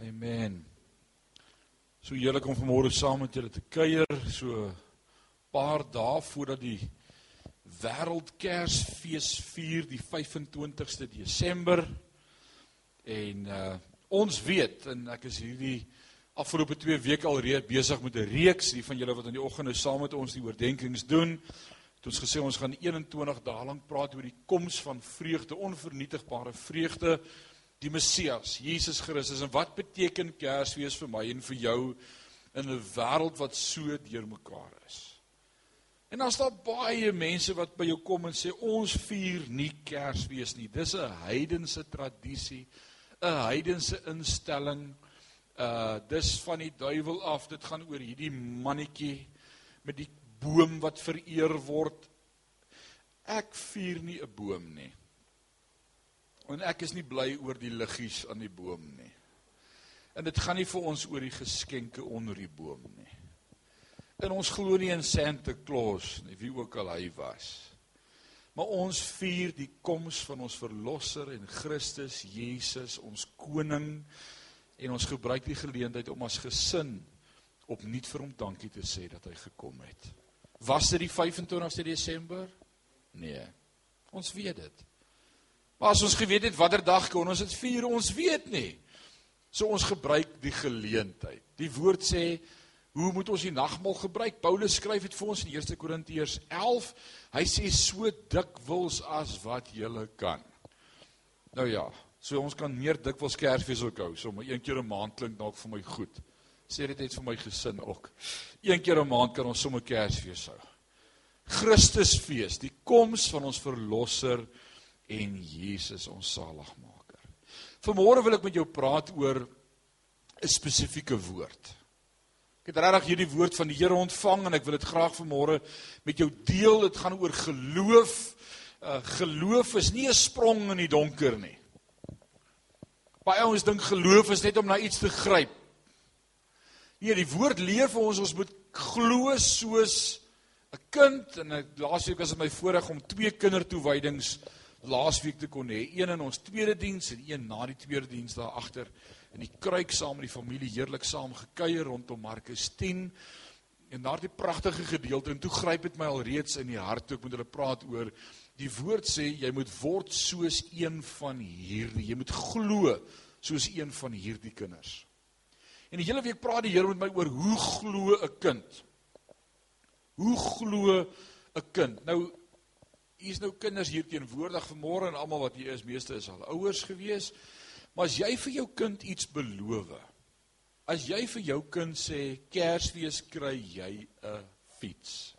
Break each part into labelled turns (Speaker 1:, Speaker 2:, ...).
Speaker 1: Amen. So heerlik om vanmôre saam met julle te kuier, so paar dae voordat die Wêreldkersfees vier die 25ste Desember. En uh ons weet en ek is hierdie afgelope 2 weke al reeds besig met 'n reeks, die van julle wat in die oggende saam met ons die oordeenkings doen. Het ons gesê ons gaan 21 dae lank praat oor die koms van vreugde, onvernietigbare vreugde die Messias, Jesus Christus. En wat beteken Kersfees vir my en vir jou in 'n wêreld wat so deurmekaar is? En dan staan baie mense wat by jou kom en sê ons vier nie Kersfees nie. Dis 'n heidense tradisie, 'n heidense instelling. Uh dis van die duiwel af. Dit gaan oor hierdie mannetjie met die boom wat vereer word. Ek vier nie 'n boom nie. En ek is nie bly oor die liggies aan die boom nie. En dit gaan nie vir ons oor die geskenke onder die boom nie. En ons glo nie in Santa Claus nie, wie ook al hy was. Maar ons vier die koms van ons verlosser en Christus Jesus, ons koning en ons gebruik die geleentheid om as gesin opnuut vir hom dankie te sê dat hy gekom het. Was dit die 25ste Desember? Nee. Ons weet dit. Maar as ons geweet het watter dag kon ons dit vier, ons weet nie. So ons gebruik die geleentheid. Die woord sê hoe moet ons die nagmaal gebruik? Paulus skryf dit vir ons in 1 Korintiërs 11. Hy sê so dikwels as wat jy kan. Nou ja, so ons kan meer dikwels Kersfees ook hou. So maar een keer 'n maand klink dalk vir my goed. Sê dit net vir my gesin ook. Een keer 'n maand kan ons sommer Kersfees hou. Christusfees, die koms van ons verlosser en Jesus ons saligmaker. Vanmôre wil ek met jou praat oor 'n spesifieke woord. Ek het regtig hierdie woord van die Here ontvang en ek wil dit graag vanmôre met jou deel. Dit gaan oor geloof. Uh, geloof is nie 'n sprong in die donker nie. Baie ouens dink geloof is net om na iets te gryp. Nee, die woord leer vir ons ons moet glo soos 'n kind en laasweek was dit my voorreg om twee kindertoewydings laasweek te kon hê. Een in ons tweede diens en een na die tweede diens daar agter in die kruik saam met die familie heerlik saam gekuier rondom Markus 10. En daardie pragtige gedeelte en toe gryp dit my al reeds in die hart toe ek met hulle praat oor die woord sê jy moet word soos een van hierdie. Jy moet glo soos een van hierdie kinders. En die hele week praat die Here met my oor hoe glo 'n kind? Hoe glo 'n kind? Nou Hier is nou kinders hier teenwoordig vanmôre en almal wat hier is, meeste is al ouers gewees. Maar as jy vir jou kind iets beloof, as jy vir jou kind sê Kersfees kry jy 'n fiets.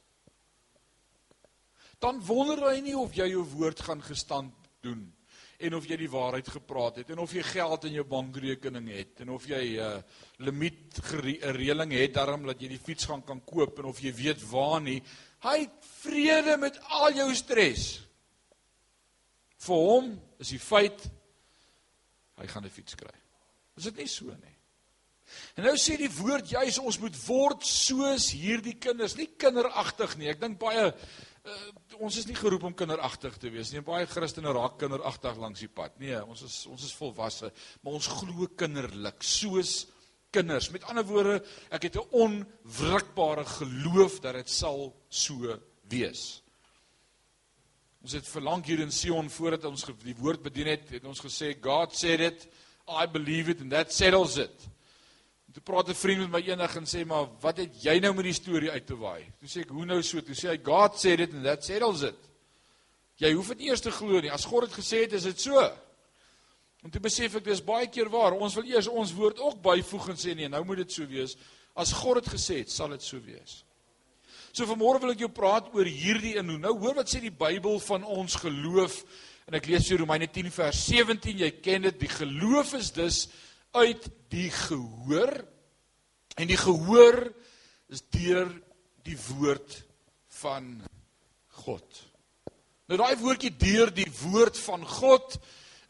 Speaker 1: Dan wonder hy nie of jy jou woord gaan gestand doen en of jy die waarheid gepraat het en of jy geld in jou bankrekening het en of jy 'n uh, eh, limiet 'n reëling het daarom dat jy die fiets gaan kan koop en of jy weet waar nie hy het vrede met al jou stres. Vir hom is die feit hy gaan 'n fiets kry. Is dit nie so nie? En nou sê die woord juis ons moet word soos hierdie kinders. Nie kinderagtig nie. Ek dink baie uh, ons is nie geroep om kinderagtig te wees nie. Baie Christene raak kinderagtig langs die pad. Nee, ons is ons is volwasse, maar ons glo kinderlik, soos kinders. Met ander woorde, ek het 'n onwrikbare geloof dat dit sal so wees. Ons het verlang hier in Sion voordat ons die woord bedien het, het ons gesê God said it, I believe it and that settles it. Toe praat 'n vriend met my eendag en sê maar wat het jy nou met die storie uit te waai? Toe sê ek hoe nou so? Toe sê hy God said it and that settles it. Jy hoef dit nie eers te glo nie. As God dit gesê het, is dit so. En toe besef ek dis baie keer waar. Ons wil eers ons woord ook byvoeg en sê nee, nou moet dit so wees. As God dit gesê het, sal dit so wees. So vanmôre wil ek jou praat oor hierdie en hoe. Nou hoor wat sê die Bybel van ons geloof. En ek lees vir Romeine 10 vers 17. Jy ken dit. Die geloof is dus uit die gehoor en die gehoor is deur die woord van God. Nou daai woordjie deur die woord van God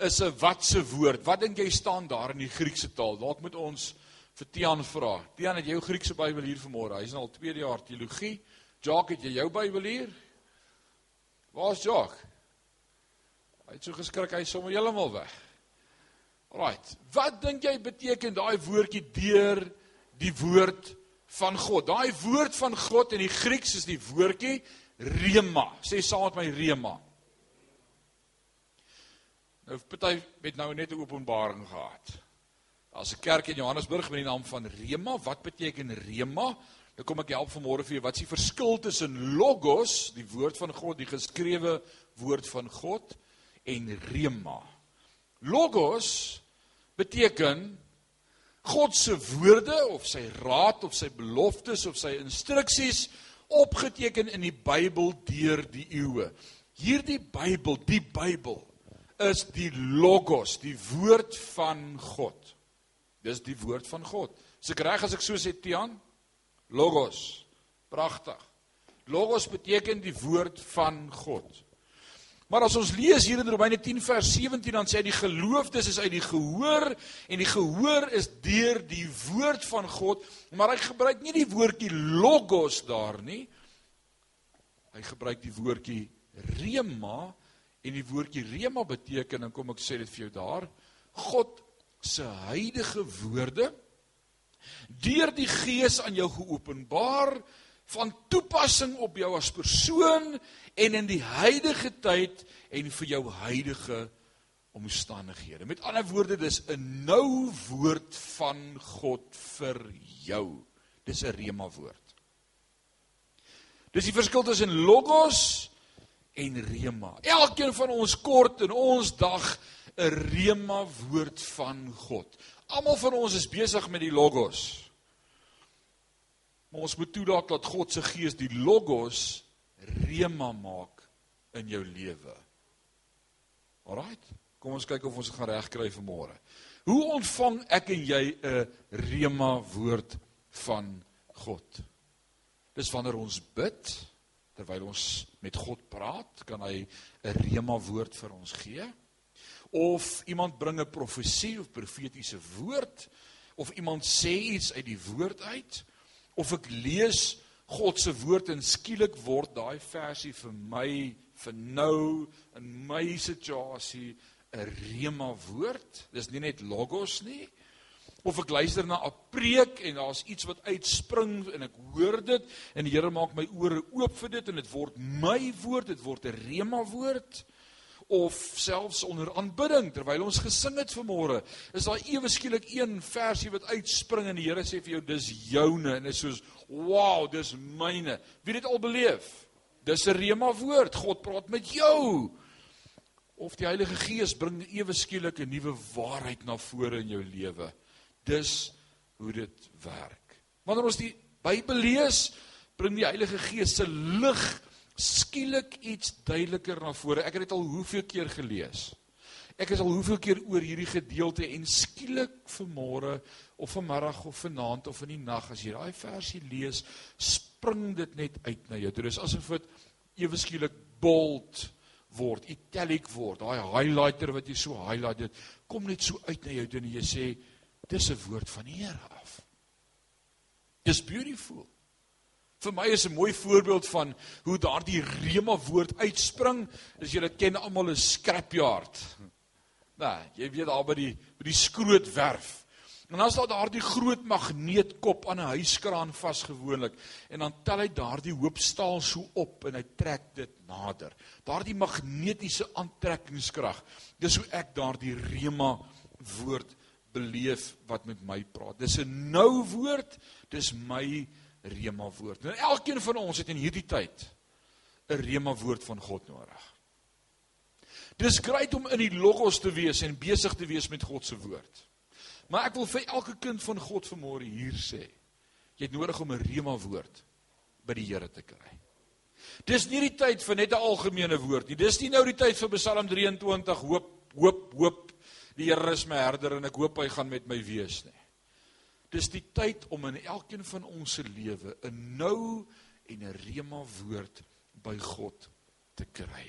Speaker 1: is 'n watse woord. Wat dink jy staan daar in die Griekse taal? Dalk moet ons vir Tian vra. Tian, het jy jou Griekse Bybel hier vanmôre? Hy's nou al tweede jaar teologie. Jacques, het jy jou Bybel hier? Waar's Jacques? Hy het so geskrik hy sommer heeltemal weg. Alraight. Wat dink jy beteken daai woordjie deur die woord van God? Daai woord van God in die Grieks is die woordjie rema. Sê saam met my rema. Nou party het nou net 'n openbaring gehad. Daar's 'n kerk in Johannesburg met die naam van Rema. Wat beteken Rema? Nou kom ek help vanmôre vir jou. Wat is die verskil tussen logos, die woord van God, die geskrewe woord van God en Rema? Logos beteken God se woorde of sy raad of sy beloftes of sy instruksies opgeteken in die Bybel deur die eeue. Hierdie Bybel, die Bybel is die logos, die woord van God. Dis die woord van God. Is ek reg as ek so sê Tian? Logos. Pragtig. Logos beteken die woord van God. Maar as ons lees hier in Romeine 10 vers 17 dan sê hy die geloofdes is uit die gehoor en die gehoor is deur die woord van God, maar hy gebruik nie die woordjie logos daar nie. Hy gebruik die woordjie rema en die woordjie rema beteken dan kom ek sê dit vir jou daar God se heilige woorde deur die gees aan jou geopenbaar van toepassing op jou as persoon en in die huidige tyd en vir jou huidige omstandighede. Met ander woorde, dis 'n nou woord van God vir jou. Dis 'n rema woord. Dis die verskil tussen logos en rema. Elkeen van ons kort in ons dag 'n rema woord van God. Almal van ons is besig met die logos. Maar ons moet toelaat dat God se gees die logos rema maak in jou lewe. Alraait. Kom ons kyk of ons dit gaan regkry vanmôre. Hoe ontvang ek en jy 'n rema woord van God? Dis wanneer ons bid, terwyl ons met God praat, kan hy 'n rema woord vir ons gee. Of iemand bring 'n profesie of profetiese woord of iemand sê iets uit die woord uit of ek lees God se woord en skielik word daai versie vir my vir nou in my situasie 'n rema woord. Dis nie net logos nie. Of ek luister na 'n preek en daar's iets wat uitspring en ek hoor dit en die Here maak my ore oop vir dit en dit word my woord, dit word 'n rema woord. Of selfs onder aanbidding terwyl ons gesing het vanmôre is daar ewe skielik een versie wat uitspring en die Here sê vir jou dis joune. En is soos wow dis myne. Wie dit al beleef? Dis 'n rema woord. God praat met jou. Of die Heilige Gees bring ewe skielik 'n nuwe waarheid na vore in jou lewe dis hoe dit werk wanneer ons die Bybel lees bring die Heilige Gees se lig skielik iets duideliker na vore. Ek het dit al hoeveel keer gelees. Ek is al hoeveel keer oor hierdie gedeelte en skielik vanmôre of vanmiddag of vanaand of in die nag as jy daai versie lees, spring dit net uit na jou. Dit is asof dit ewe skielik bold word, italic word. Daai highlighter wat jy so highlight dit, kom net so uit na jou en jy sê dis 'n woord van die Here af. Dis beautiful. Vir my is 'n mooi voorbeeld van hoe daardie rema woord uitspring. As dit ken almal 'n scrapyard. Nou, jy weet daar by die by die skrootwerf. En dan is daar daardie groot magneetkop aan 'n huiskraan vasgewoonlik en dan tel hy daardie hoop staal so op en hy trek dit nader. Daardie magnetiese aantrekkingskrag. Dis hoe ek daardie rema woord beleef wat met my praat. Dis 'n nou woord, dis my rema woord. En elkeen van ons het in hierdie tyd 'n rema woord van God nodig. Dis grait om in die logos te wees en besig te wees met God se woord. Maar ek wil vir elke kind van God vanmôre hier sê, jy het nodig om 'n rema woord by die Here te kry. Dis nie die tyd vir net 'n algemene woord nie. Dis nie nou die tyd vir Psalm 23 hoop hoop hoop die Here is my herder en ek hoop hy gaan met my wees nie. Dis die tyd om in elkeen van ons se lewe 'n nou en 'n rema woord by God te kry.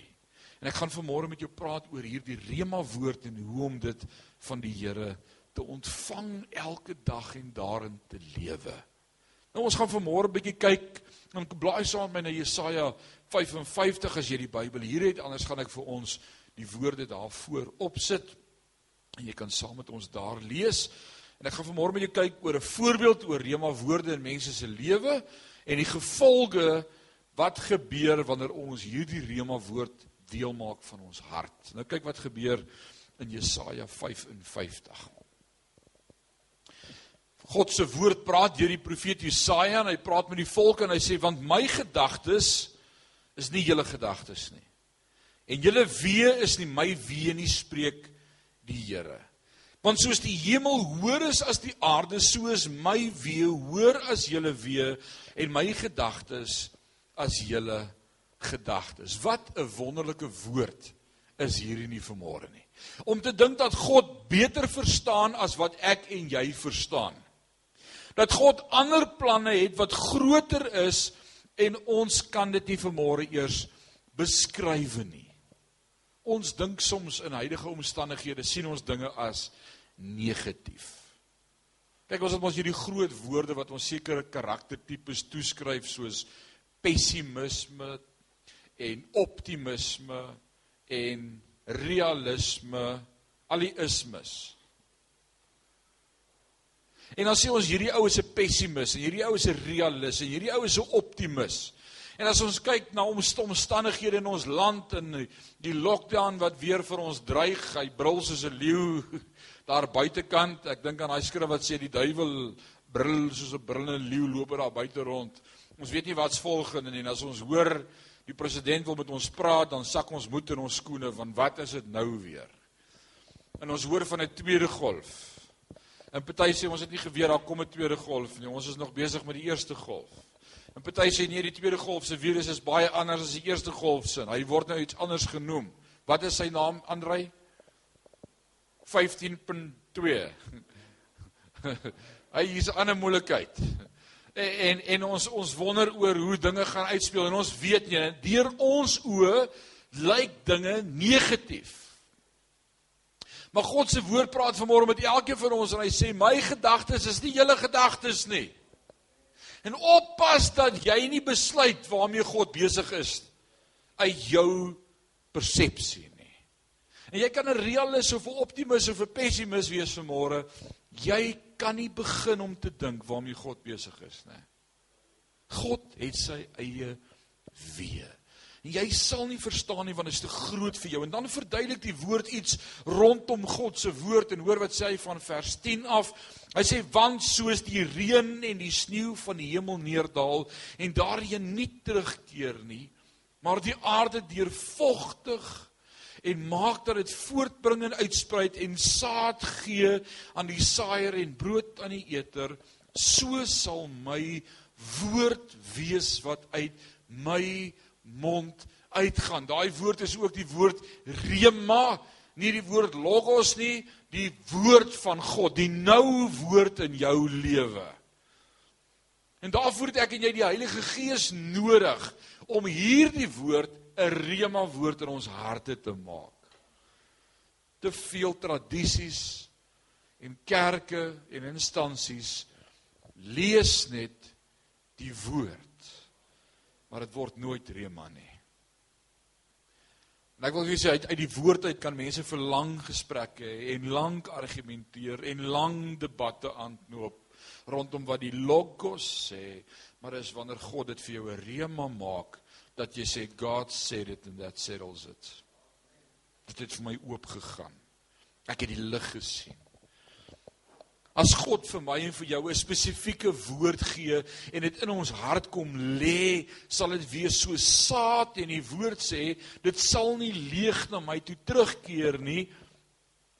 Speaker 1: En ek gaan vanmôre met jou praat oor hierdie rema woord en hoe om dit van die Here te ontvang elke dag en daarin te lewe. Nou ons gaan vanmôre 'n bietjie kyk en blaai saam met my na Jesaja 55 as jy die Bybel hier het, anders gaan ek vir ons die woorde daarvoor opsit. En jy kan saam met ons daar lees. En ek gaan vanmôre met jou kyk oor 'n voorbeeld oor rema woorde in mense se lewe en die gevolge wat gebeur wanneer ons hierdie rema woord deel maak van ons hart. Nou kyk wat gebeur in Jesaja 55. God se woord praat deur die profeet Jesaja en hy praat met die volk en hy sê want my gedagtes is nie julle gedagtes nie. En julle wee is nie my wee nie spreek die Here. Want soos die hemel hoër is as die aarde, so is my wee hoër as julle wee en my gedagtes as julle gedagtes. Wat 'n wonderlike woord is hierdie nie vanmôre nie. Om te dink dat God beter verstaan as wat ek en jy verstaan. Dat God ander planne het wat groter is en ons kan dit nie vanmôre eers beskryf nie. Ons dink soms in huidige omstandighede sien ons dinge as negatief. Kyk ons het mos hierdie groot woorde wat ons sekere karaktertipes toeskryf soos pessimisme en optimisme en realisme, al die ismes. En dan sê ons hierdie ou is 'n pessimis en hierdie ou is 'n realis en hierdie ou is 'n optimis. En as ons kyk na omstandighede in ons land en die lockdown wat weer vir ons dreig, hy brul soos 'n leeu daar buitekant. Ek dink aan daai skrif wat sê die duiwel brul soos 'n brullende leeu loop daar buite rond. Ons weet nie wat's volgende nie as ons hoor die president wil met ons praat, dan sak ons moed in ons skoene want wat is dit nou weer? En ons hoor van 'n tweede golf. En party sê ons het nie geweet daar kom 'n tweede golf nie. Ons is nog besig met die eerste golf. En party sê nee, die tweede golf se virus is baie anders as die eerste golf se. Hy word nou iets anders genoem. Wat is sy naam, Andrei? 15.2. Hy is 'n ander moeilikheid. En, en en ons ons wonder oor hoe dinge gaan uitspeel en ons weet nie deur ons oë lyk dinge negatief. Maar God se woord praat vanmôre met elkeen van ons en hy sê my gedagtes is nie julle gedagtes nie. En oppas dat jy nie besluit waarmee God besig is uit jou persepsie nie. En jy kan 'n realis of 'n optimis of 'n pessimis wees vanmôre. Jy kan nie begin om te dink waarmee God besig is nie. God het sy eie weë. Jy sal nie verstaan nie want dit is te groot vir jou. En dan verduidelik die woord iets rondom God se woord en hoor wat sê hy van vers 10 af. Hy sê want soos die reën en die sneeu van die hemel neerdal en daarheen nie terugkeer nie, maar die aarde deurvogtig en maak dat dit voortbring en uitsprei en saad gee aan die saaier en brood aan die eter, so sal my woord wees wat uit my mond uitgaan. Daai woord is ook die woord rema, nie die woord logos nie, die woord van God, die nou woord in jou lewe. En daarvoor het ek en jy die Heilige Gees nodig om hierdie woord 'n rema woord in ons harte te maak. Te veel tradisies en kerke en instansies lees net die woord maar dit word nooit rema nie. En ek wil vir julle sê uit uit die woord uit kan mense vir lang gesprekke en lank argumenteer en lang debatte aanknoop rondom wat die logos sê, maar is wanneer God dit vir jou 'n rema maak dat jy sê God said it and that settles it. Dit het vir my oop gegaan. Ek het die lig gesien. As God vir my en vir jou 'n spesifieke woord gee en dit in ons hart kom lê, sal dit wees so saad en die woord sê, dit sal nie leeg na my toe terugkeer nie,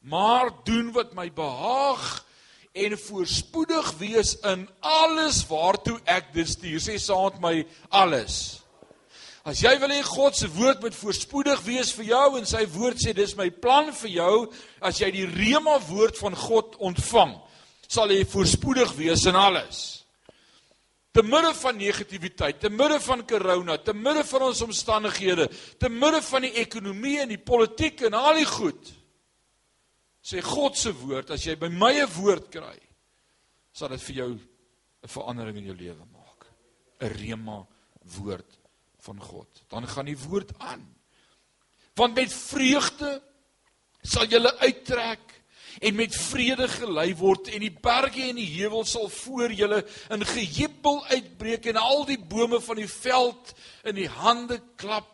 Speaker 1: maar doen wat my behaag en voorspoedig wees in alles waartoe ek dit stuur. Sê met my alles. As jy wil hê God se woord moet voorspoedig wees vir jou en sy woord sê dis my plan vir jou as jy die rema woord van God ontvang sal hy voorspoedig wees in alles. Te midde van negativiteit, te midde van corona, te midde van ons omstandighede, te midde van die ekonomie en die politiek en al die goed, sê God se woord, as jy by my 'n woord kry, sal dit vir jou 'n verandering in jou lewe maak. 'n Rema woord van God. Dan gaan die woord aan. Want met vreugde sal jy uittrek en met vrede gelei word en die berge en die heuwels sal voor julle in gejubel uitbreek en al die bome van die veld in die hande klap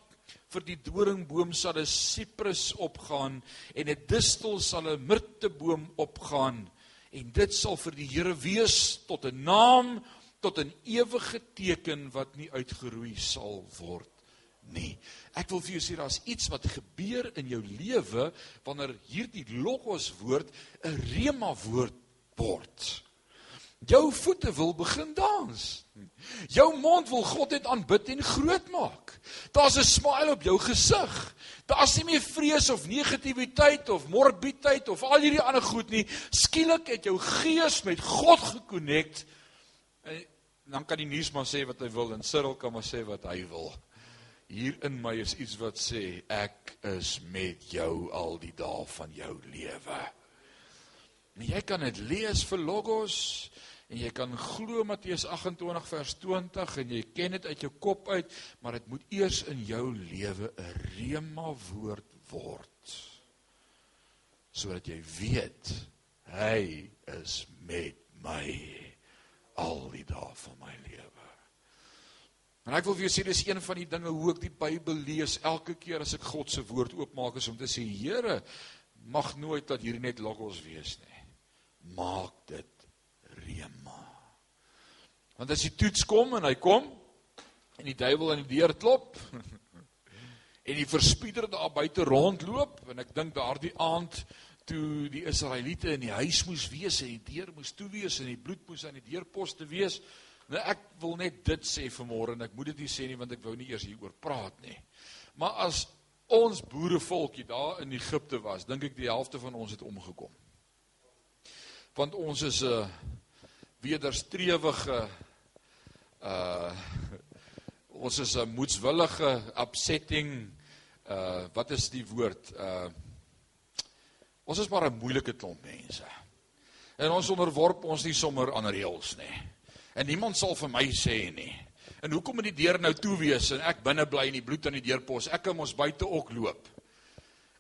Speaker 1: vir die doringboom sal 'n siprus opgaan en 'n distel sal 'n mirteboom opgaan en dit sal vir die Here wees tot 'n naam tot 'n ewige teken wat nie uitgeroei sal word nie. Ek wil vir jou sê daar's iets wat gebeur in jou lewe wanneer hierdie logos woord 'n rema woord word. Jou voete wil begin dans. Jou mond wil God net aanbid en groot maak. Daar's 'n smile op jou gesig. Daar's nie meer vrees of negativiteit of morbiditeit of al hierdie ander goed nie. Skielik het jou gees met God gekonnekt. En dan kan die nuus maar sê wat hy wil en Cyril kan maar sê wat hy wil. Hier in my is iets wat sê ek is met jou al die dae van jou lewe. En jy kan dit lees vir logos en jy kan glo Matteus 28 vers 20 en jy ken dit uit jou kop uit, maar dit moet eers in jou lewe 'n rema woord word. Sodat jy weet hy is met my al die dae van my lewe. En ek wil vir jou sê dis een van die dinge hoe ek die Bybel lees elke keer as ek God se woord oopmaak is om te sê Here mag nooit dat hier net logos wees nie. Maak dit rema. Want as die toets kom en hy kom en die duiwel aan die deur klop en die verspieder daar buite rondloop en ek dink daardie aand toe die Israeliete in die huis moes wees en die deur moes toe wees en die bloed moes aan die deurposte wees. Nou ek wil net dit sê vanmôre en ek moet dit nie sê nie want ek wou nie eers hieroor praat nie. Maar as ons boerevolkie daar in Egipte was, dink ek die helfte van ons het omgekom. Want ons is 'n uh, wederstrewige uh ons is 'n moedswillige upsetting uh wat is die woord uh ons is maar 'n moeilike klomp mense. En ons onderworp ons nie sommer aan reëls nie. En niemand sal vir my sê nie. En hoekom moet die deur nou toe wees en ek binne bly en die bloed aan die deurpos? Ek kan mos buite ook loop.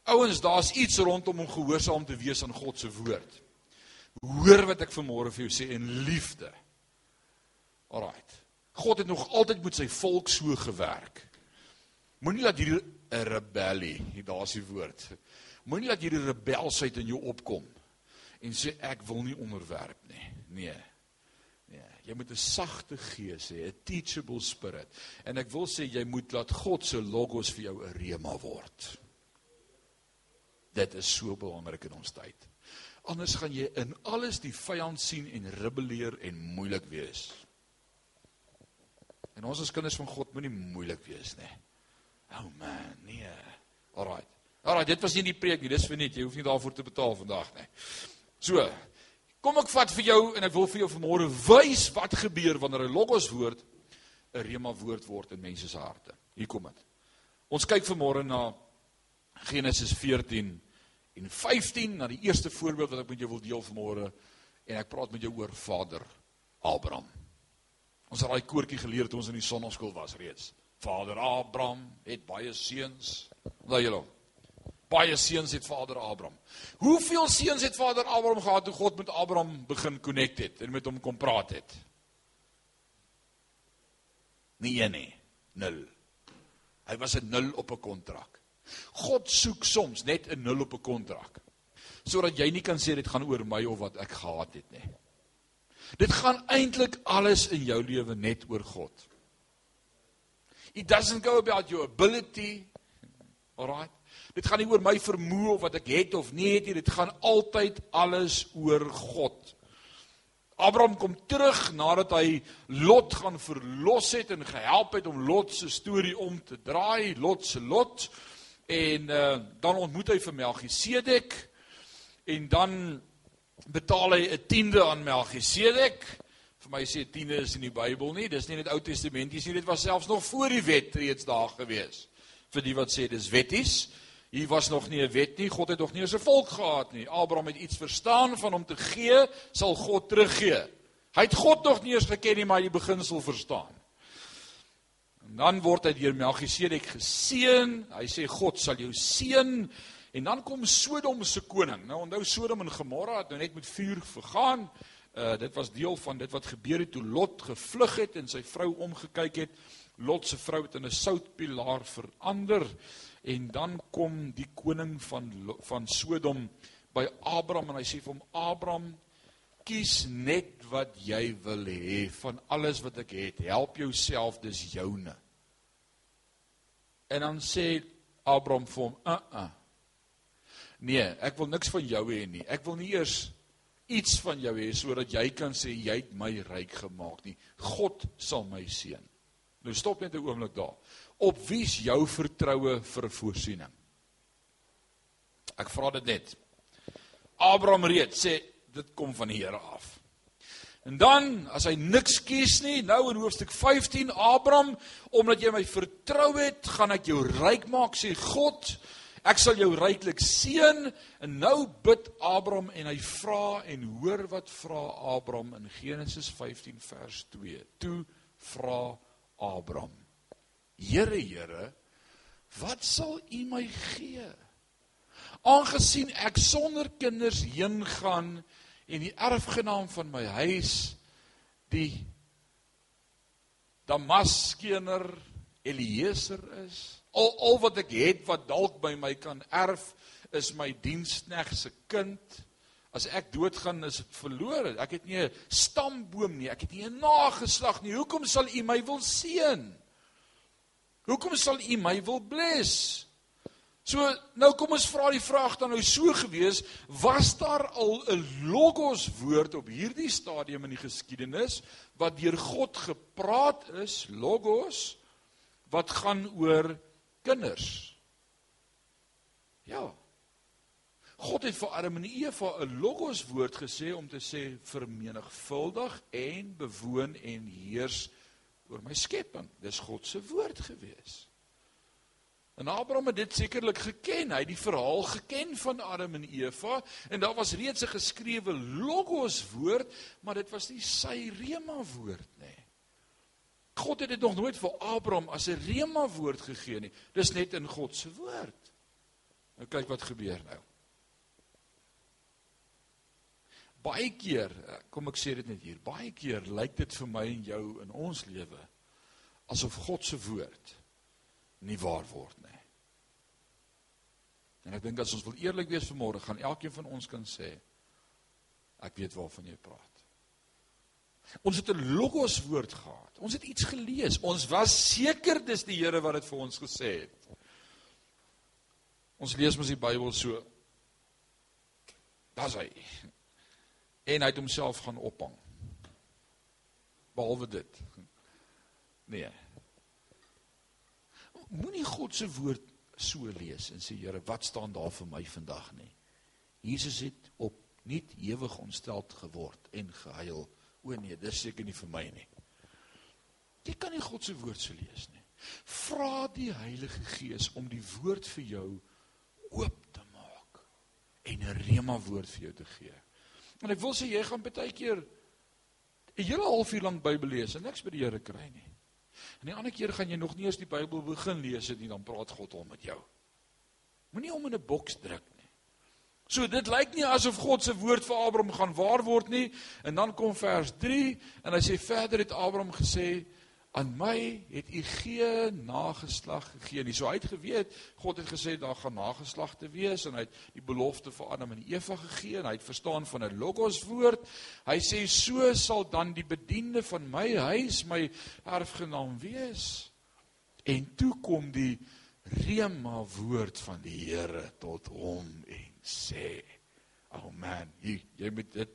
Speaker 1: Ouens, daar's iets rondom om gehoorsaam te wees aan God se woord. Hoor wat ek vanmôre vir jou sê in liefde. Alraight. God het nog altyd met sy volk so gewerk. Moenie laat hierdie rebellie, hier daar's die woord. Moenie laat hierdie rebelsheid in jou opkom en sê ek wil nie onderwerp nie. Nee. Jy moet 'n sagte gees hê, 'n teachable spirit. En ek wil sê jy moet laat God se logos vir jou 'n rema word. Dit is so belangrik in ons tyd. Anders gaan jy in alles die vyand sien en rebelleer en moeilik wees. En ons as kinders van God moenie moeilik wees nie. Oh man, nee. Alraight. Alraight, dit was nie die preek nie, dis vir net, jy hoef nie daarvoor te betaal vandag nie. So, kom ek vat vir jou en ek wil vir jou vanmôre wys wat gebeur wanneer 'n logos woord 'n rema woord word in mense se harte. Hier kom dit. Ons kyk vanmôre na Genesis 14 en 15 na die eerste voorbeeld wat ek met jou wil deel vanmôre en ek praat met jou oor Vader Abraham. Ons het daai koortjie geleer toe ons in die sonnaskool was reeds. Vader Abraham het baie seuns. Onthou julle? Baie seuns het Vader Abraham. Hoeveel seuns het Vader Abraham gehad toe God met Abraham begin connect het en met hom kom praat het? Nie een nie. Nul. Hy was 'n nul op 'n kontrak. God soek soms net 'n nul op 'n kontrak. Sodat jy nie kan sê dit gaan oor my of wat ek gehad het nie. Dit gaan eintlik alles in jou lewe net oor God. It doesn't go about your ability. Alright. Dit gaan nie oor my vermoë of wat ek het of nie het nie, dit gaan altyd alles oor God. Abraham kom terug nadat hy Lot gaan verlos het en gehelp het om Lot se storie om te draai, Lot se lot. En uh, dan ontmoet hy vir Melchisedek en dan betaal hy 'n tiende aan Melchisedek. Vir my sê tiende is in die Bybel nie, dis nie net Ou Testamenties nie, dit was selfs nog voor die wet reeds daar gewees. Vir die wat sê dis wetties, hier was nog nie 'n wet nie, God het nog nie eens 'n volk gehad nie. Abraham het iets verstaan van om te gee, sal God teruggee. Hy het God nog nie eens geken nie, maar hy die beginsel verstaan. En dan word hy deur Melchisedek geseën. Hy sê God sal jou seën En dan kom Sodom se koning. Nou onthou Sodom en Gomorra het nou net met vuur vergaan. Uh dit was deel van dit wat gebeur het toe Lot gevlug het en sy vrou omgekyk het. Lot se vrou het in 'n soutpilaar verander en dan kom die koning van van Sodom by Abraham en hy sê vir hom Abraham kies net wat jy wil hê van alles wat ek het. Help jouself, dis joune. En dan sê Abraham vir hom, "Uh uh. Nee, ek wil niks van jou hê nie. Ek wil nie eers iets van jou hê sodat jy kan sê jy het my ryk gemaak nie. God sal my seën." Nou stop net 'n oomblik daar. Op wie is jou vertroue vir voorsiening? Ek vra dit net. Abraham reeds sê dit kom van die Here af. En dan as hy niks kies nie, nou in hoofstuk 15 Abraham, omdat jy my vertrou het, gaan ek jou ryk maak sê God. Ek sal jou ryklik seën. En nou bid Abraham en hy vra en hoor wat vra Abraham in Genesis 15 vers 2. Toe vra Abraham: Here, Here, wat sal U my gee? Aangesien ek sonder kinders heen gaan en die erfgenaam van my huis die Damaskener Eliezer is. Al al wat ek het wat dalk by my kan erf is my dienskneg se kind. As ek doodgaan is dit verlore. Ek het nie 'n stamboom nie, ek het nie 'n nageslag nie. Hoekom sal U my wil seën? Hoekom sal U my wil bless? So nou kom ons vra die vraag dan nou so gewees, was daar al 'n logos woord op hierdie stadium in die geskiedenis wat deur God gepraat is, logos wat gaan oor kinders? Ja. God het vir Adam en Eva 'n logos woord gesê om te sê vermenigvuldig en bewoon en heers oor my skepping. Dis God se woord gewees. En Abraham het dit sekerlik geken. Hy het die verhaal geken van Adam en Eva en daar was reeds 'n geskrewe logos woord, maar dit was nie sy rema woord nie. God het dit nog nooit vir Abraham as 'n rema woord gegee nie. Dis net in God se woord. Nou kyk wat gebeur nou. Baie keer, kom ek sê dit net hier, baie keer lyk dit vir my en jou in ons lewe asof God se woord nie waar word nie. En ek dink as ons wil eerlik wees vanmôre, gaan elkeen van ons kan sê ek weet waarvan jy praat. Ons het 'n logos woord gehad. Ons het iets gelees. Ons was seker dis die Here wat dit vir ons gesê het. Ons lees mos die Bybel so. Daar's hy. En hy het homself gaan ophang. Behalwe dit. Nee, moenie God se woord so lees en sê Here, wat staan daar vir my vandag nie. Jesus het op niet ewig ontsteld geword en gehuil. O nee, dis seker nie vir my nie. Jy kan nie God se woord so lees nie. Vra die Heilige Gees om die woord vir jou oop te maak en 'n rema woord vir jou te gee. En ek wil sê jy gaan baie keer 'n hele halfuur lank Bybel lees en niks by die Here kry nie. En die ander keer gaan jy nog nie eens die Bybel begin lees nie, dan praat God al met jou. Moenie hom in 'n boks druk nie. So dit lyk nie asof God se woord vir Abraham gaan waar word nie. En dan kom vers 3 en hy sê verder het Abraham gesê aan my het u geen nageslag gegee nie. So hy het geweet God het gesê daar gaan nageslagte wees en hy het die belofte vir Adam en Eva gegee en hy het verstaan van 'n logos woord. Hy sê so sal dan die bediende van my huis my erfgenaam wees. En toe kom die rema woord van die Here tot hom en sê: "Oh man, jy jy moet dit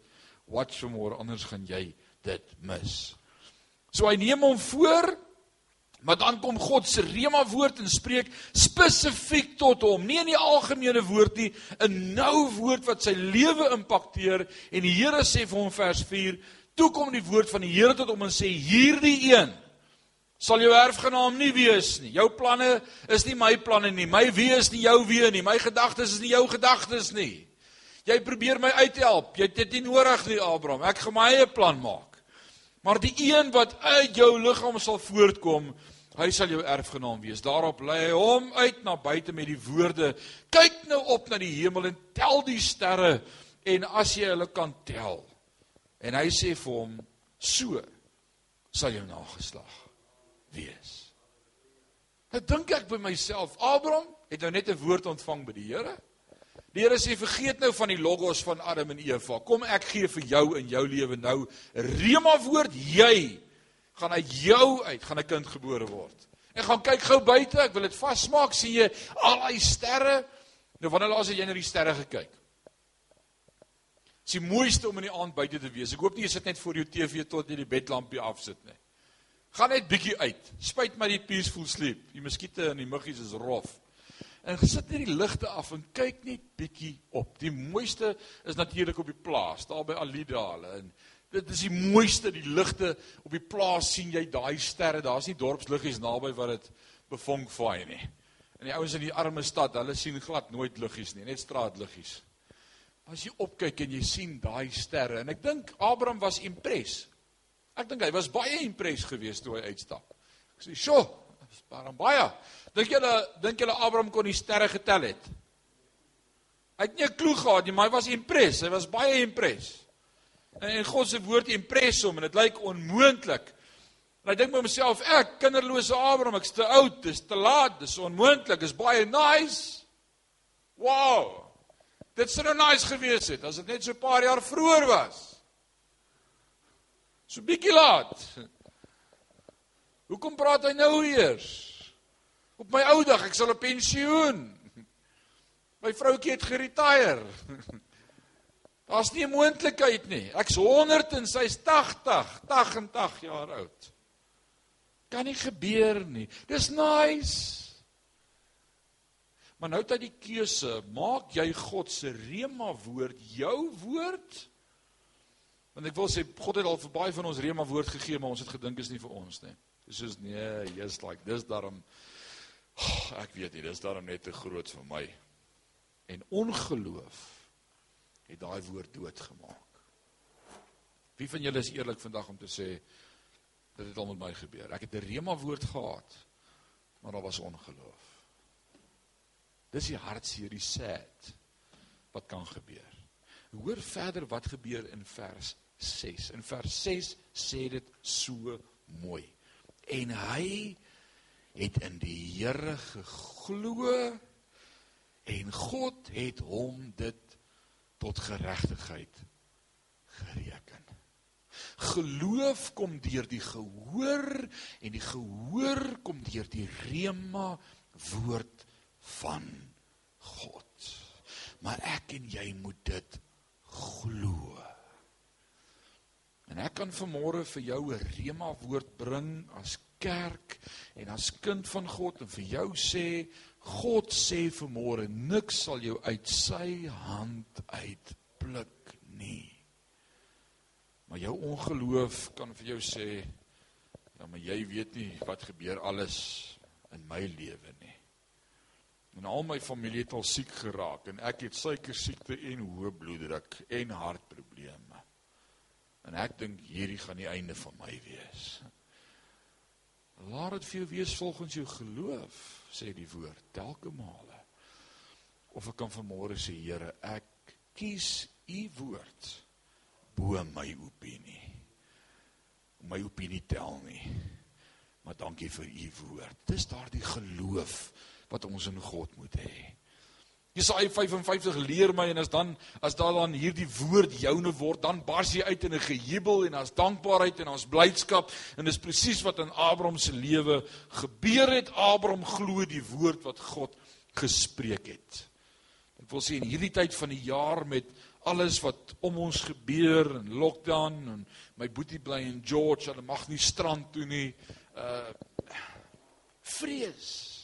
Speaker 1: watch some more anders gaan jy dit mis." So hy neem hom voor, maar dan kom God se rema woord en spreek spesifiek tot hom, nie in die algemene woord nie, 'n nou woord wat sy lewe impakteer en die Here sê vir hom vers 4, toe kom die woord van die Here tot hom en sê hierdie een sal jou erfgenaam nie wees nie. Jou planne is nie my planne nie. My wees is nie jou wees nie. My gedagtes is nie jou gedagtes nie. Jy probeer my uithelp. Jy het dit nie nodig nie, Abraham. Ek gaan my eie plan maak. Maar die een wat uit jou liggaam sal voortkom, Hy sal jou erfgenaam wees. Daarop lê hy hom uit na buite met die woorde: "Kyk nou op na die hemel en tel die sterre en as jy hulle kan tel." En hy sê vir hom: "So sal jou nageslag wees." Nou dink ek by myself, Abraham het nou net 'n woord ontvang by die Here. Die Here sê vergeet nou van die logos van Adam en Eva. Kom ek gee vir jou in jou lewe nou rema woord jy gaan uit jou uit gaan 'n kind gebore word. Ek gaan kyk gou buite, ek wil dit vasmaak, sien jy al daai sterre? Nou wanneer laas het jy na die sterre gekyk? Dis die mooiste om in die aand buite te wees. Ek hoop nie jy sit net voor jou TV tot jy die bedlampie afsit nie. Gaan net bietjie uit. Spuit maar die peaceful sleep. Die muskiete en die muggies is rof. En gesit net die ligte af en kyk net bietjie op. Die mooiste is natuurlik op die plaas, daar by Alida hulle en Dit is die mooiste, die ligte op die plaas sien jy daai sterre. Daar's nie dorpsliggies naby wat dit bevonk vaai nie. En die ouens in die arme stad, hulle sien glad nooit liggies nie, net straatliggies. As jy opkyk en jy sien daai sterre en ek dink Abraham was impres. Ek dink hy was baie impres geweest toe hy uitstap. Ek sê, "Sjoe, dis baie baie." Dink julle dink julle Abraham kon die sterre getel het? Hy het nie 'n klou gehad nie, maar hy was impres. Hy was baie impres. En God se woord impres hom en dit lyk onmoontlik. En hy dink by homself, ek kinderlose Abraham, ek's te oud, dis te laat, dis onmoontlik, is baie nice. Wow. Dit sou nou nice gewees het as dit net so 'n paar jaar vroeër was. So bietjie laat. Hoekom praat hy nou eers? Op my ou dag, ek sal op pensioen. My vroutjie het geretire. Daar's nie 'n moontlikheid nie. Ek's 100 en sy's 80, 80 jaar oud. Kan nie gebeur nie. Dis nice. Maar nou het hy die keuse, maak jy God se rema woord jou woord? Want ek wil sê God het al vir baie van ons rema woord gegee, maar ons het gedink is nie vir ons nie. Dis soos nee, just like dis daarom oh, ek weet nie, dis daarom net te groot vir my. En ongeloof het daai woord doodgemaak. Wie van julle is eerlik vandag om te sê dit het al met my gebeur? Ek het 'n rema woord gehad, maar daar was ongeloof. Dis die hartseer, die sad wat kan gebeur. Hoor verder wat gebeur in vers 6. In vers 6 sê dit so mooi. En hy het in die Here geglo en God het hom dit tot geregtigheid gereken. Geloof kom deur die gehoor en die gehoor kom deur die rema woord van God. Maar ek en jy moet dit glo. En ek kan vanmôre vir jou 'n rema woord bring as kerk en as kind van God en vir jou sê God sê vanmôre niks sal jou uit sy hand uitpluk nie. Maar jou ongeloof kan vir jou sê ja maar jy weet nie wat gebeur alles in my lewe nie. En al my familie het al siek geraak en ek het suiker siekte en hoë bloeddruk en hartprobleme. En ek dink hierdie gaan die einde van my wees. Laat dit vir jou wees volgens jou geloof, sê die woord, telke male. Of ek kan vanmôre sê, Here, ek kies u woord bo my opinie. My opinie tel nie. Maar dankie vir u woord. Dis daardie geloof wat ons in God moet hê. Jesaja 55 leer my en as dan as daar dan hierdie woord joune word, dan bars jy uit in 'n gejubel en as dankbaarheid en as blydskap en dis presies wat in Abraham se lewe gebeur het. Abraham glo die woord wat God gespreek het. Ek wil sê in hierdie tyd van die jaar met alles wat om ons gebeur en lockdown en my boetie bly in George, hulle mag nie strand toe nie. Uh vrees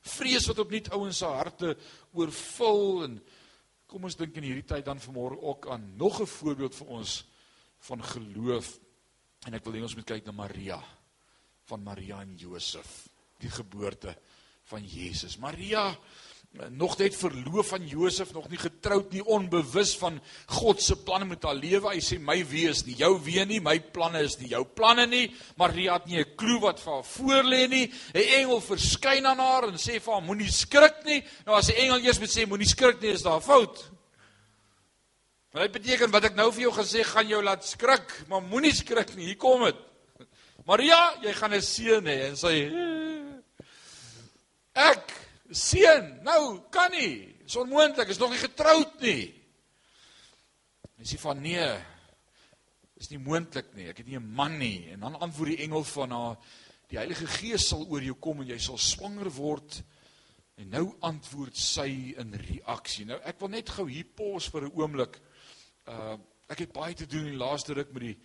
Speaker 1: vrees wat opnuut ouens se harte oorvul en kom ons dink in hierdie tyd dan vanmôre ook aan nog 'n voorbeeld vir ons van geloof. En ek wil hê ons moet kyk na Maria van Maria en Josef die geboorte van Jesus. Maria nog net verloof aan Josef, nog nie getroud nie, onbewus van God se planne met haar lewe. Hy sê my wie is nie jou wie nie, my planne is nie jou planne nie. Maria het nie 'n klou wat vir haar voorlê nie. 'n Engel verskyn aan haar en sê vir haar moenie skrik nie. Nou as die engel eers moet sê moenie skrik nie, is daar 'n fout. Maar dit beteken wat ek nou vir jou gesê gaan jou laat skrik, maar moenie skrik nie. Hier kom dit. Maria, jy gaan 'n seun hê en sy Ek seun, nou kan nie. Dis onmoontlik, is nog nie getroud nie. Hy sê van nee. Dis nie moontlik nie. Ek het nie 'n man nie. En dan antwoord die engel van haar die Heilige Gees sal oor jou kom en jy sal swanger word. En nou antwoord sy in reaksie. Nou ek wil net gou hier pos vir 'n oomblik. Uh ek het baie te doen in die laaste ruk met die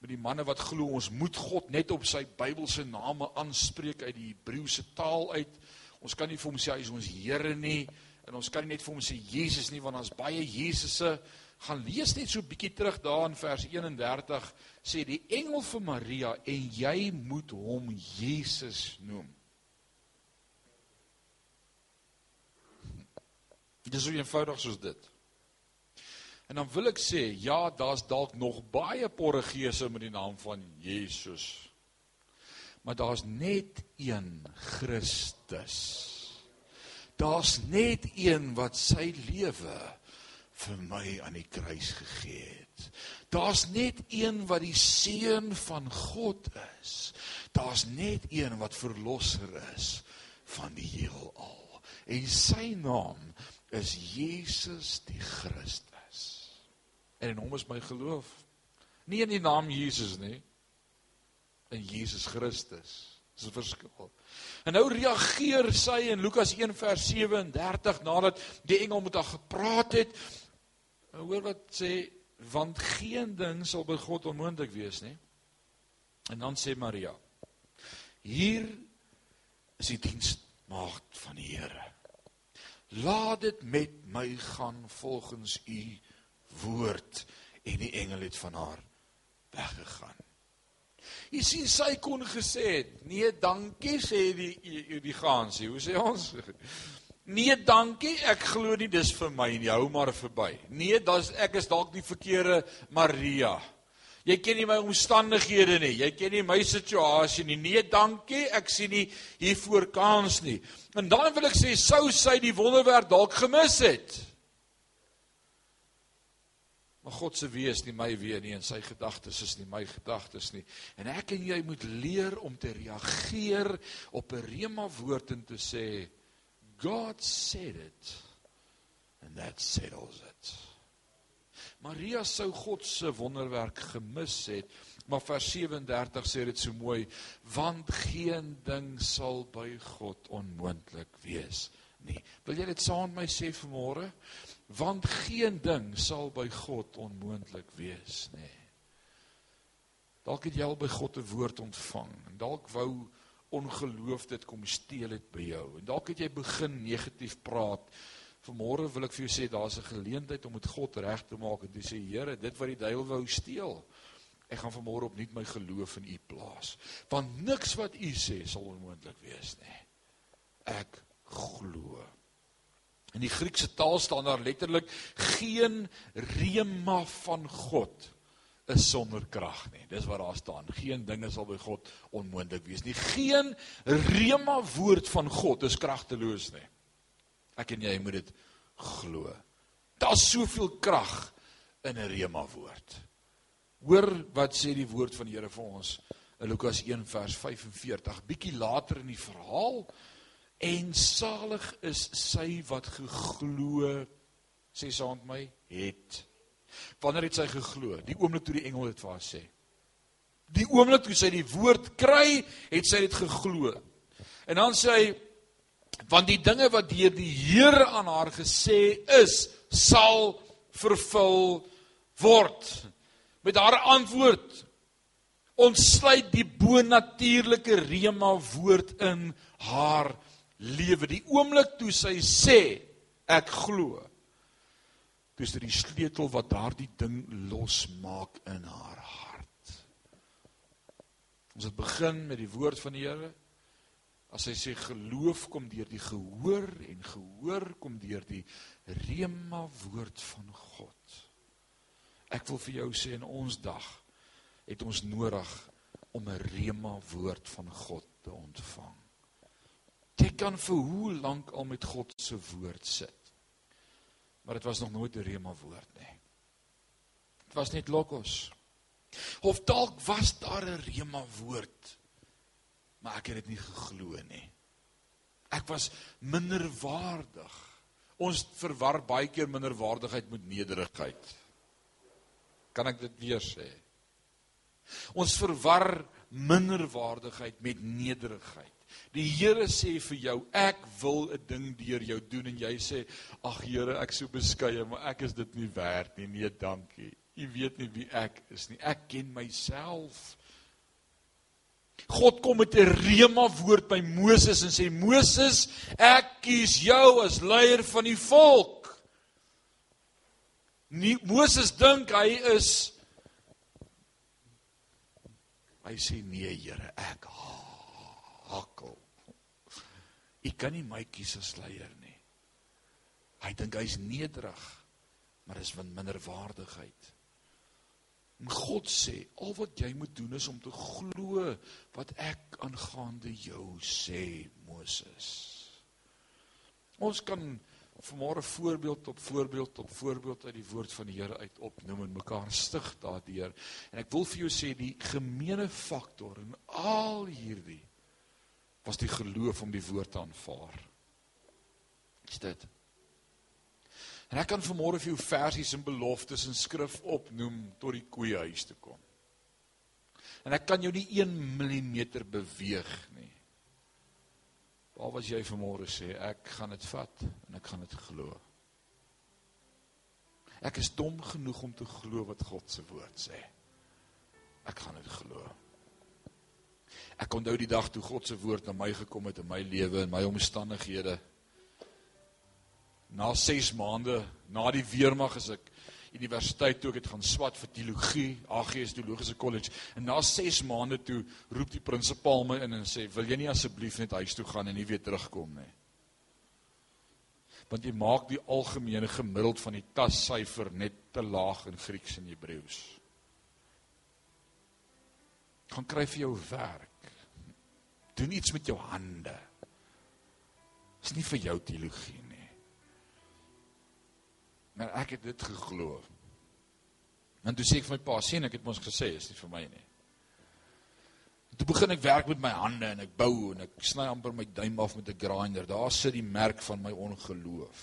Speaker 1: met die manne wat glo ons moet God net op sy Bybelse name aanspreek uit die Hebreëse taal uit. Ons kan nie vir hom sê hy is ons Here nie en ons kan nie net vir hom sê Jesus nie want ons baie Jesusse gaan lees net so bietjie terug daar in vers 31 sê die engel vir Maria en jy moet hom Jesus noem. Dit is so eenvoudig soos dit. En dan wil ek sê ja, daar's dalk nog baie porregese met die naam van Jesus maar daar's net een Christus. Daar's net een wat sy lewe vir my aan die kruis gegee het. Daar's net een wat die seun van God is. Daar's net een wat verlosser is van die heelal. En sy naam is Jesus die Christus. En in hom is my geloof. Nie in die naam Jesus nie, in Jesus Christus. Dis 'n verskil. En nou reageer sy in Lukas 1 vers 37 nadat die engel met haar gepraat het. Nou hoor wat sê want geen ding sal by God onmoontlik wees nie. En dan sê Maria: Hier is die diensmaagd van die Here. Laat dit met my gaan volgens u woord en die engel het van haar weggegaan. Jy sien sy kon gesê het, nee, dankie sê die die, die gansie. Hoe sê ons? Nee, dankie, ek glo nie dis vir my nie. Hou maar verby. Nee, dis ek is dalk die verkeerde Maria. Jy ken nie my omstandighede nie. Jy ken nie my situasie nie. Nee, dankie. Ek sien nie hiervoor kans nie. En dan wil ek sê sou sy die wonderwerk dalk gemis het. Maar God se wees nie my wees nie en sy gedagtes is nie my gedagtes nie. En ek en jy moet leer om te reageer op 'n rema woord en te sê God said it and that settles it. Maria sou God se wonderwerk gemis het, maar vers 37 sê dit so mooi, want geen ding sal by God onmoontlik wees nie. Wil jy dit saam met my sê vanmôre? Want geen ding sal by God onmoontlik wees nê. Nee. Dalk het jy al by God 'n woord ontvang en dalk wou ongeloof dit kom steel het by jou en dalk het jy begin negatief praat. Vanmôre wil ek vir jou sê daar's 'n geleentheid om met God reg te maak en te sê Here, dit wat die duiwel wou steel, ek gaan vanmôre opnuut my geloof in U plaas. Want niks wat U sê sal onmoontlik wees nie. Ek glo. In die Griekse taal staan daar letterlik geen rema van God is sonder krag nie. Dis wat daar staan. Geen dinge sal by God onmoontlik wees nie. Geen rema woord van God is kragteloos nie. Ek en jy moet dit glo. Daar's soveel krag in 'n rema woord. Hoor wat sê die woord van die Here vir ons in Lukas 1 vers 45. Bietjie later in die verhaal En salig is sy wat geglo sê met my het. Wanneer het sy geglo? Die oomblik toe die engel dit vir haar sê. Die oomblik toe sy die woord kry, het sy dit geglo. En dan sê hy want die dinge wat deur die Here aan haar gesê is, sal vervul word. Met haar antwoord ontsluit die bonatuurlike rema woord in haar lewe. Die oomblik toe sy sê ek glo. Dis die sleutel wat daardie ding losmaak in haar hart. Ons het begin met die woord van die Here. As hy sê geloof kom deur die gehoor en gehoor kom deur die rema woord van God. Ek wil vir jou sê in ons dag het ons nodig om 'n rema woord van God te ontvang. Jy kan vir hoe lank al met God se woord sit. Maar dit was nog nooit 'n rema woord nie. Dit was net logos. Of dalk was daar 'n rema woord maar ek het dit nie geglo nie. Ek was minderwaardig. Ons verwar baie keer minderwaardigheid met nederigheid. Kan ek dit weer sê? Ons verwar minderwaardigheid met nederigheid. Die Here sê vir jou, ek wil 'n ding deur jou doen en jy sê, ag Here, ek so beskeie, maar ek is dit nie werd nie. Nee, dankie. U weet nie wie ek is nie. Ek ken myself. God kom met 'n rema woord by Moses en sê Moses, ek kies jou as leier van die volk. Nie Moses dink hy is Hy sê nee Here, ek hakkel. Ek kan nie my kies as leier nie. Hy dink hy's nederig, maar dis van minderwaardigheid. En God sê, al wat jy moet doen is om te glo wat ek aangaande jou sê, Moses. Ons kan vanmôre voorbeeld op voorbeeld op voorbeeld uit die woord van die Here uit opnoem en mekaar stig daardeur. En ek wil vir jou sê die gemeene faktor in al hierdie was die geloof om die woord te aanvaar. Is dit? En ek kan vanmôre vir jou versies en beloftes in skrif opnoem tot die koeie huis te kom. En ek kan jou nie 1 mm beweeg nie. Waar was jy vanmôre sê ek gaan dit vat en ek gaan dit glo. Ek is dom genoeg om te glo wat God se woord sê. Ek gaan dit glo. Ek onthou die dag toe God se woord na my gekom het in my lewe en my omstandighede na 6 maande na die weermag is ek universiteit toe ek het gaan swat vir teologie, AGS Teologiese College en na 6 maande toe roep die prinsipaal my in en sê wil jy nie asseblief net huis toe gaan en nie weer terugkom nie. Want jy maak die algemene gemiddeld van die tassyfer net te laag in Grieks en Hebreëus. Gaan kry vir jou werk. Doen iets met jou hande. Dis nie vir jou teologie nie. Maar ek het dit geglo. En toe sê ek vir my pa, sien ek het mos gesê is nie vir my nie. Toe begin ek werk met my hande en ek bou en ek sny amper my duim af met 'n grinder. Daar sit die merk van my ongeloof.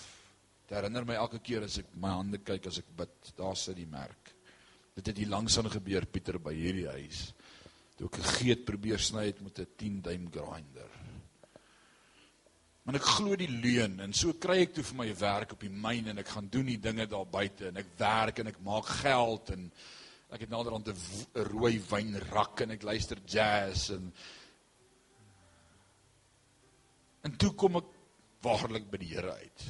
Speaker 1: Dit herinner my elke keer as ek my hande kyk as ek bid, daar sit die merk. Dit het hier langs aan gebeur Pieter by hierdie huis. Toe ek 'n geet probeer sny het met 'n 10 duim grinder. Maar ek glo die leuen en so kry ek toe vir my werk op die myn en ek gaan doen die dinge daar buite en ek werk en ek maak geld en ek het naderhand 'n rooi wynrak en ek luister jazz en en toe kom ek waarlik by die Here uit.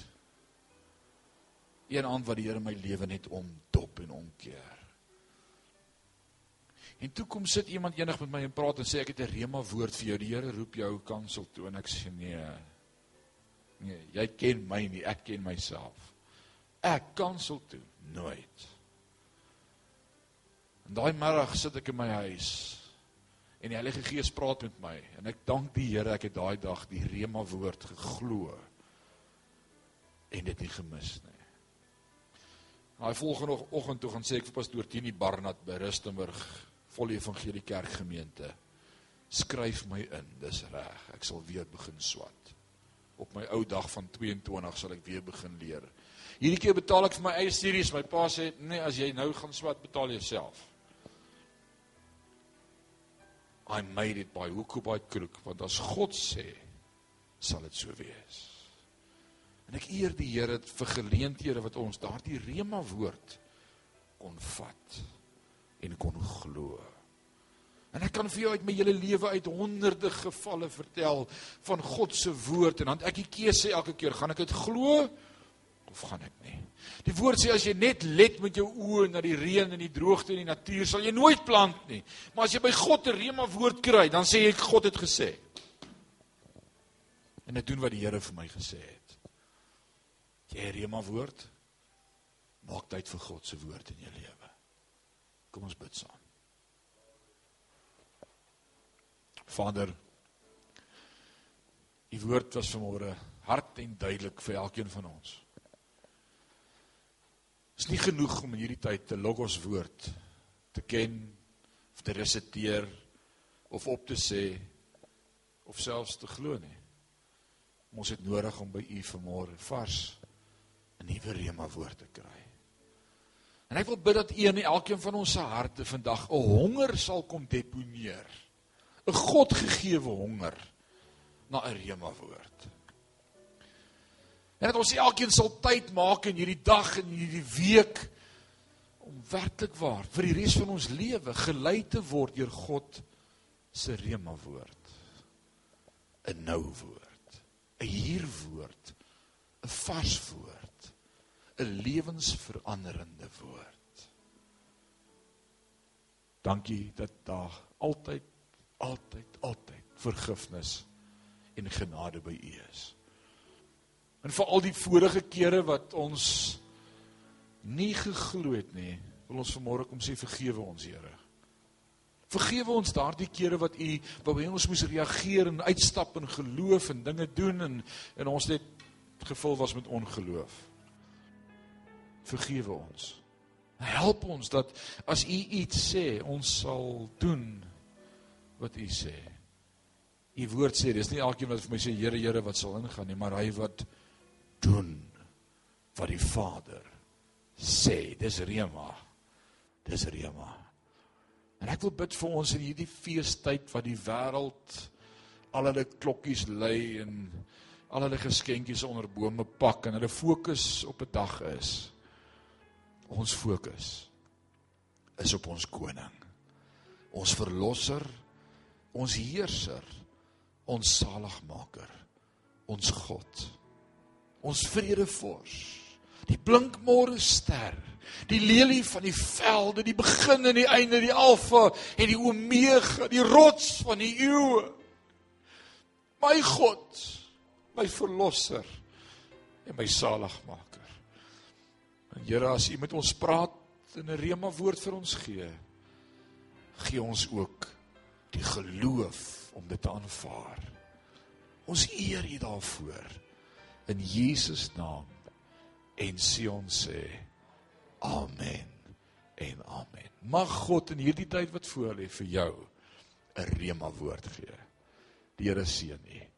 Speaker 1: Een aand wat die Here my lewe net omdop en omkeer. En toe kom sit iemand enig met my en praat en sê ek het 'n rema woord vir jou. Die Here roep jou kansel toe en ek sê nee. Nee, jy ken my nie, ek ken myself. Ek kansel toe nooit. En daai middag sit ek in my huis en die Heilige Gees praat met my en ek dank die Here ek het daai dag die rema woord geglo en dit nie gemis nie. Daai volgende oggend toe gaan sê ek vir pastoor Tini Barnard by Rustenburg volle evangelie kerkgemeente skryf my in dis reg ek sal weer begin swat op my ou dag van 22 sal ek weer begin leer. Hierdie keer betaal ek vir my eie studies. My pa sê, "Nee, as jy nou gaan swat, betaal jy self." I made it by hook or by crook, want as God sê, sal dit so wees. En ek eer die Here vir geleenthede wat ons daardie rema woord kon vat en kon glo. En ek kan vir jou uit my hele lewe uit honderde gevalle vertel van God se woord en dan ek die keuse elke keer, gaan ek dit glo of gaan ek nie? Die woord sê as jy net let met jou oë na die reën en die droogte en die natuur, sal jy nooit plant nie. Maar as jy by God 'n rema woord kry, dan sê jy God het gesê. en ek doen wat die Here vir my gesê het. Jy rema woord. Maak tyd vir God se woord in jou lewe. Kom ons bid saam. Vader, u woord was vanmôre hard en duidelik vir elkeen van ons. Is nie genoeg om in hierdie tyd te logos woord te ken of te resiteer of op te sê of selfs te glo nie. Ons het nodig om by u vanmôre vars 'n nuwe rema woord te kry. En ek wil bid dat u in elkeen van ons se harte vandag 'n honger sal kom deponeer. 'n God gegeewe honger na 'n rema woord. En dat ons elkeen sal tyd maak in hierdie dag en hierdie week om werklik waar vir die res van ons lewe gelei te word deur God se rema woord. 'n Nou woord, 'n hier woord, 'n vars woord, 'n lewensveranderende woord. Dankie dat daar altyd altyd altyd vergifnis en genade by U is. En vir al die vorige kere wat ons nie geglo het nie, wil ons vanmôre kom sê vergewe ons Here. Vergewe ons daardie kere wat u hê ons moes reageer en uitstap in geloof en dinge doen en en ons net gevul was met ongeloof. Vergewe ons. Help ons dat as u iets sê, ons sal doen wat u sê. U woord sê, dis nie elkeen wat vir my sê Here, Here wat sal ingaan nie, maar hy wat doen wat die Vader sê. Dis rema. Dis rema. En ek wil bid vir ons in hierdie feestyd wat die wêreld al hulle klokkies lui en al hulle geskenkies onder bome pak en hulle fokus op 'n dag is. Ons fokus is op ons koning. Ons verlosser, ons heerser, ons saligmaker, ons God. Ons vredevors, die blinkmôre ster die lelie van die velde, die begin en die einde, die alfa en die omega, die rots van die eeue. My God, my verlosser en my saligmaker. Here, as U met ons praat en 'n rema woord vir ons gee, gee ons ook die geloof om dit te aanvaar. Ons eer U daarvoor in Jesus naam en Sion sê Amen. En amen. Mag God in hierdie tyd wat voor lê vir jou 'n rema woord gee. Die Here seën u.